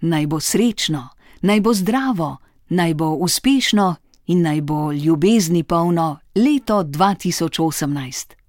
naj bo srečno, naj bo zdravo, naj bo uspešno in naj bo ljubezni polno leto 2018.